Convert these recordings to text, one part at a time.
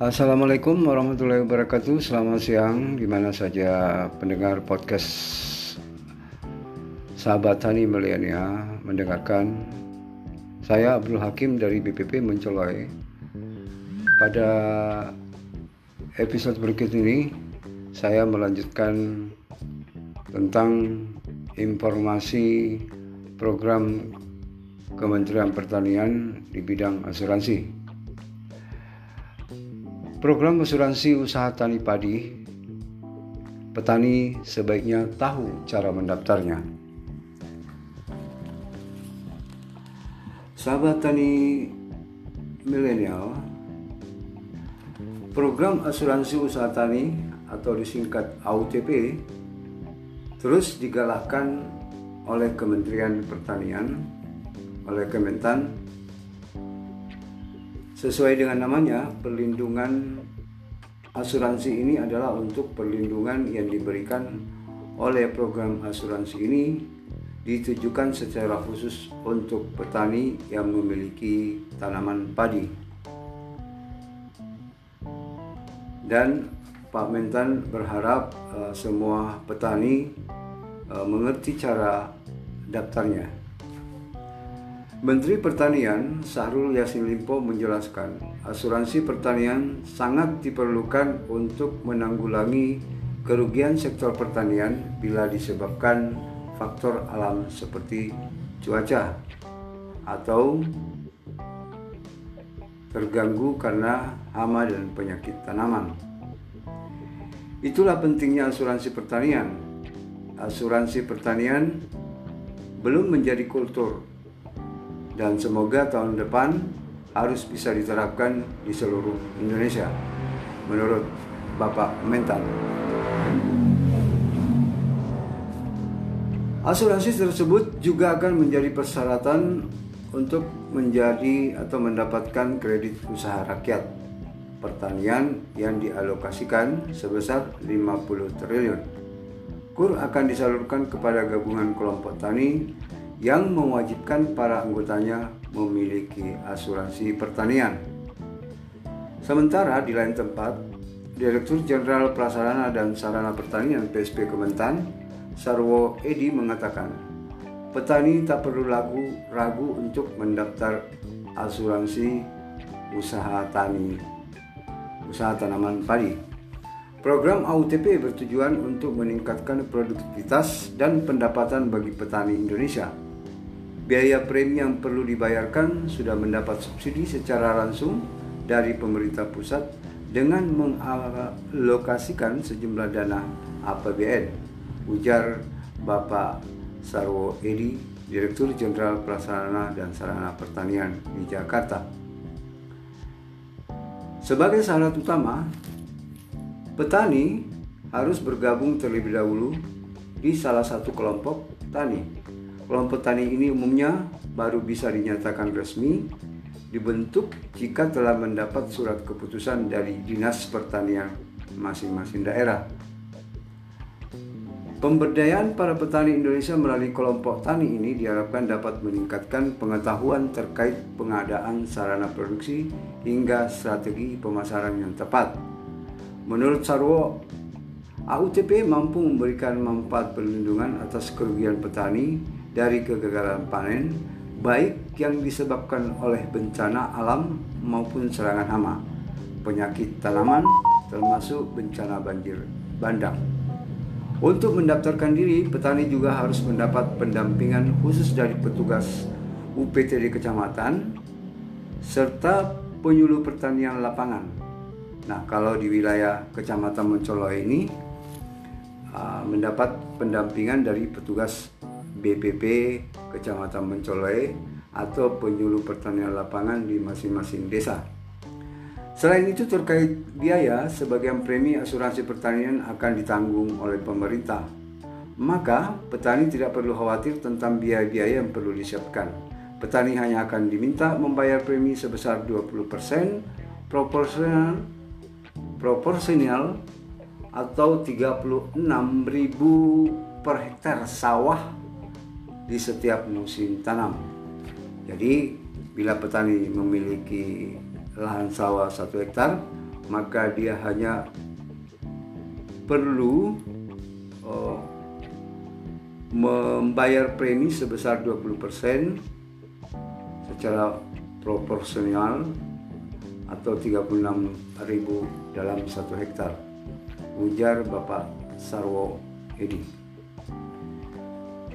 Assalamualaikum warahmatullahi wabarakatuh. Selamat siang. Di mana saja pendengar podcast Sahabat Tani Milenia Mendengarkan? Saya Abdul Hakim dari BPP Mencoloi Pada episode berikut ini Saya melanjutkan Tentang informasi program Kementerian Pertanian di bidang asuransi. Program asuransi usaha tani padi, petani sebaiknya tahu cara mendaftarnya. Sahabat tani milenial, program asuransi usaha tani atau disingkat AUTP terus digalakkan oleh Kementerian Pertanian, oleh Kementan Sesuai dengan namanya, perlindungan asuransi ini adalah untuk perlindungan yang diberikan oleh program asuransi ini ditujukan secara khusus untuk petani yang memiliki tanaman padi. Dan Pak Mentan berharap uh, semua petani uh, mengerti cara daftarnya. Menteri Pertanian Sahrul Yassin Limpo menjelaskan, asuransi pertanian sangat diperlukan untuk menanggulangi kerugian sektor pertanian bila disebabkan faktor alam seperti cuaca atau terganggu karena hama dan penyakit tanaman. Itulah pentingnya asuransi pertanian. Asuransi pertanian belum menjadi kultur dan semoga tahun depan harus bisa diterapkan di seluruh Indonesia menurut Bapak Mentan. Asuransi tersebut juga akan menjadi persyaratan untuk menjadi atau mendapatkan kredit usaha rakyat pertanian yang dialokasikan sebesar 50 triliun. KUR akan disalurkan kepada gabungan kelompok tani yang mewajibkan para anggotanya memiliki asuransi pertanian. Sementara di lain tempat, Direktur Jenderal Prasarana dan Sarana Pertanian PSP Kementan, Sarwo Edi mengatakan, petani tak perlu ragu, ragu untuk mendaftar asuransi usaha tani, usaha tanaman padi. Program AUTP bertujuan untuk meningkatkan produktivitas dan pendapatan bagi petani Indonesia biaya premi yang perlu dibayarkan sudah mendapat subsidi secara langsung dari pemerintah pusat dengan mengalokasikan sejumlah dana APBN, ujar Bapak Sarwo Edi, Direktur Jenderal Prasarana dan Sarana Pertanian di Jakarta. Sebagai syarat utama, petani harus bergabung terlebih dahulu di salah satu kelompok tani Kelompok tani ini umumnya baru bisa dinyatakan resmi dibentuk jika telah mendapat surat keputusan dari Dinas Pertanian masing-masing daerah. Pemberdayaan para petani Indonesia melalui kelompok tani ini diharapkan dapat meningkatkan pengetahuan terkait pengadaan sarana produksi hingga strategi pemasaran yang tepat. Menurut Sarwo, AUTP mampu memberikan manfaat perlindungan atas kerugian petani dari kegagalan panen baik yang disebabkan oleh bencana alam maupun serangan hama, penyakit tanaman termasuk bencana banjir bandang. Untuk mendaftarkan diri, petani juga harus mendapat pendampingan khusus dari petugas UPTD kecamatan serta penyuluh pertanian lapangan. Nah, kalau di wilayah Kecamatan Mencolok ini uh, mendapat pendampingan dari petugas BPP Kecamatan Mencolai atau penyuluh pertanian lapangan di masing-masing desa. Selain itu terkait biaya, sebagian premi asuransi pertanian akan ditanggung oleh pemerintah. Maka petani tidak perlu khawatir tentang biaya-biaya yang perlu disiapkan. Petani hanya akan diminta membayar premi sebesar 20% proporsional proporsional atau 36.000 per hektar sawah di setiap musim tanam. Jadi bila petani memiliki lahan sawah satu hektar maka dia hanya perlu uh, membayar premi sebesar 20% secara proporsional atau 36.000 dalam satu hektar ujar Bapak Sarwo Edi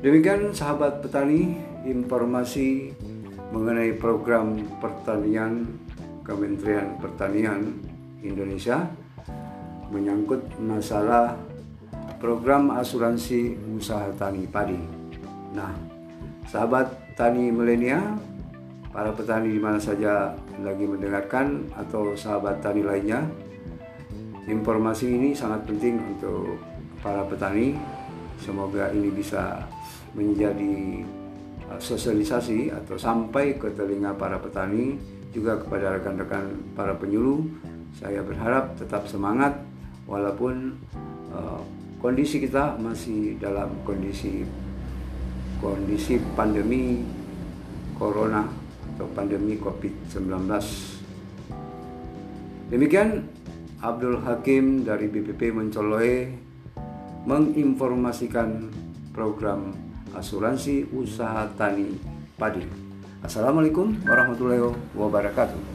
demikian sahabat petani informasi mengenai program pertanian Kementerian Pertanian Indonesia menyangkut masalah program asuransi usaha tani padi. Nah, sahabat tani milenial, para petani di mana saja lagi mendengarkan atau sahabat tani lainnya, informasi ini sangat penting untuk para petani. Semoga ini bisa menjadi uh, sosialisasi atau sampai ke telinga para petani juga kepada rekan-rekan para penyuluh. Saya berharap tetap semangat walaupun uh, kondisi kita masih dalam kondisi kondisi pandemi corona atau pandemi Covid-19. Demikian Abdul Hakim dari BPP Mencoloe menginformasikan program asuransi usaha tani padi. Assalamualaikum warahmatullahi wabarakatuh.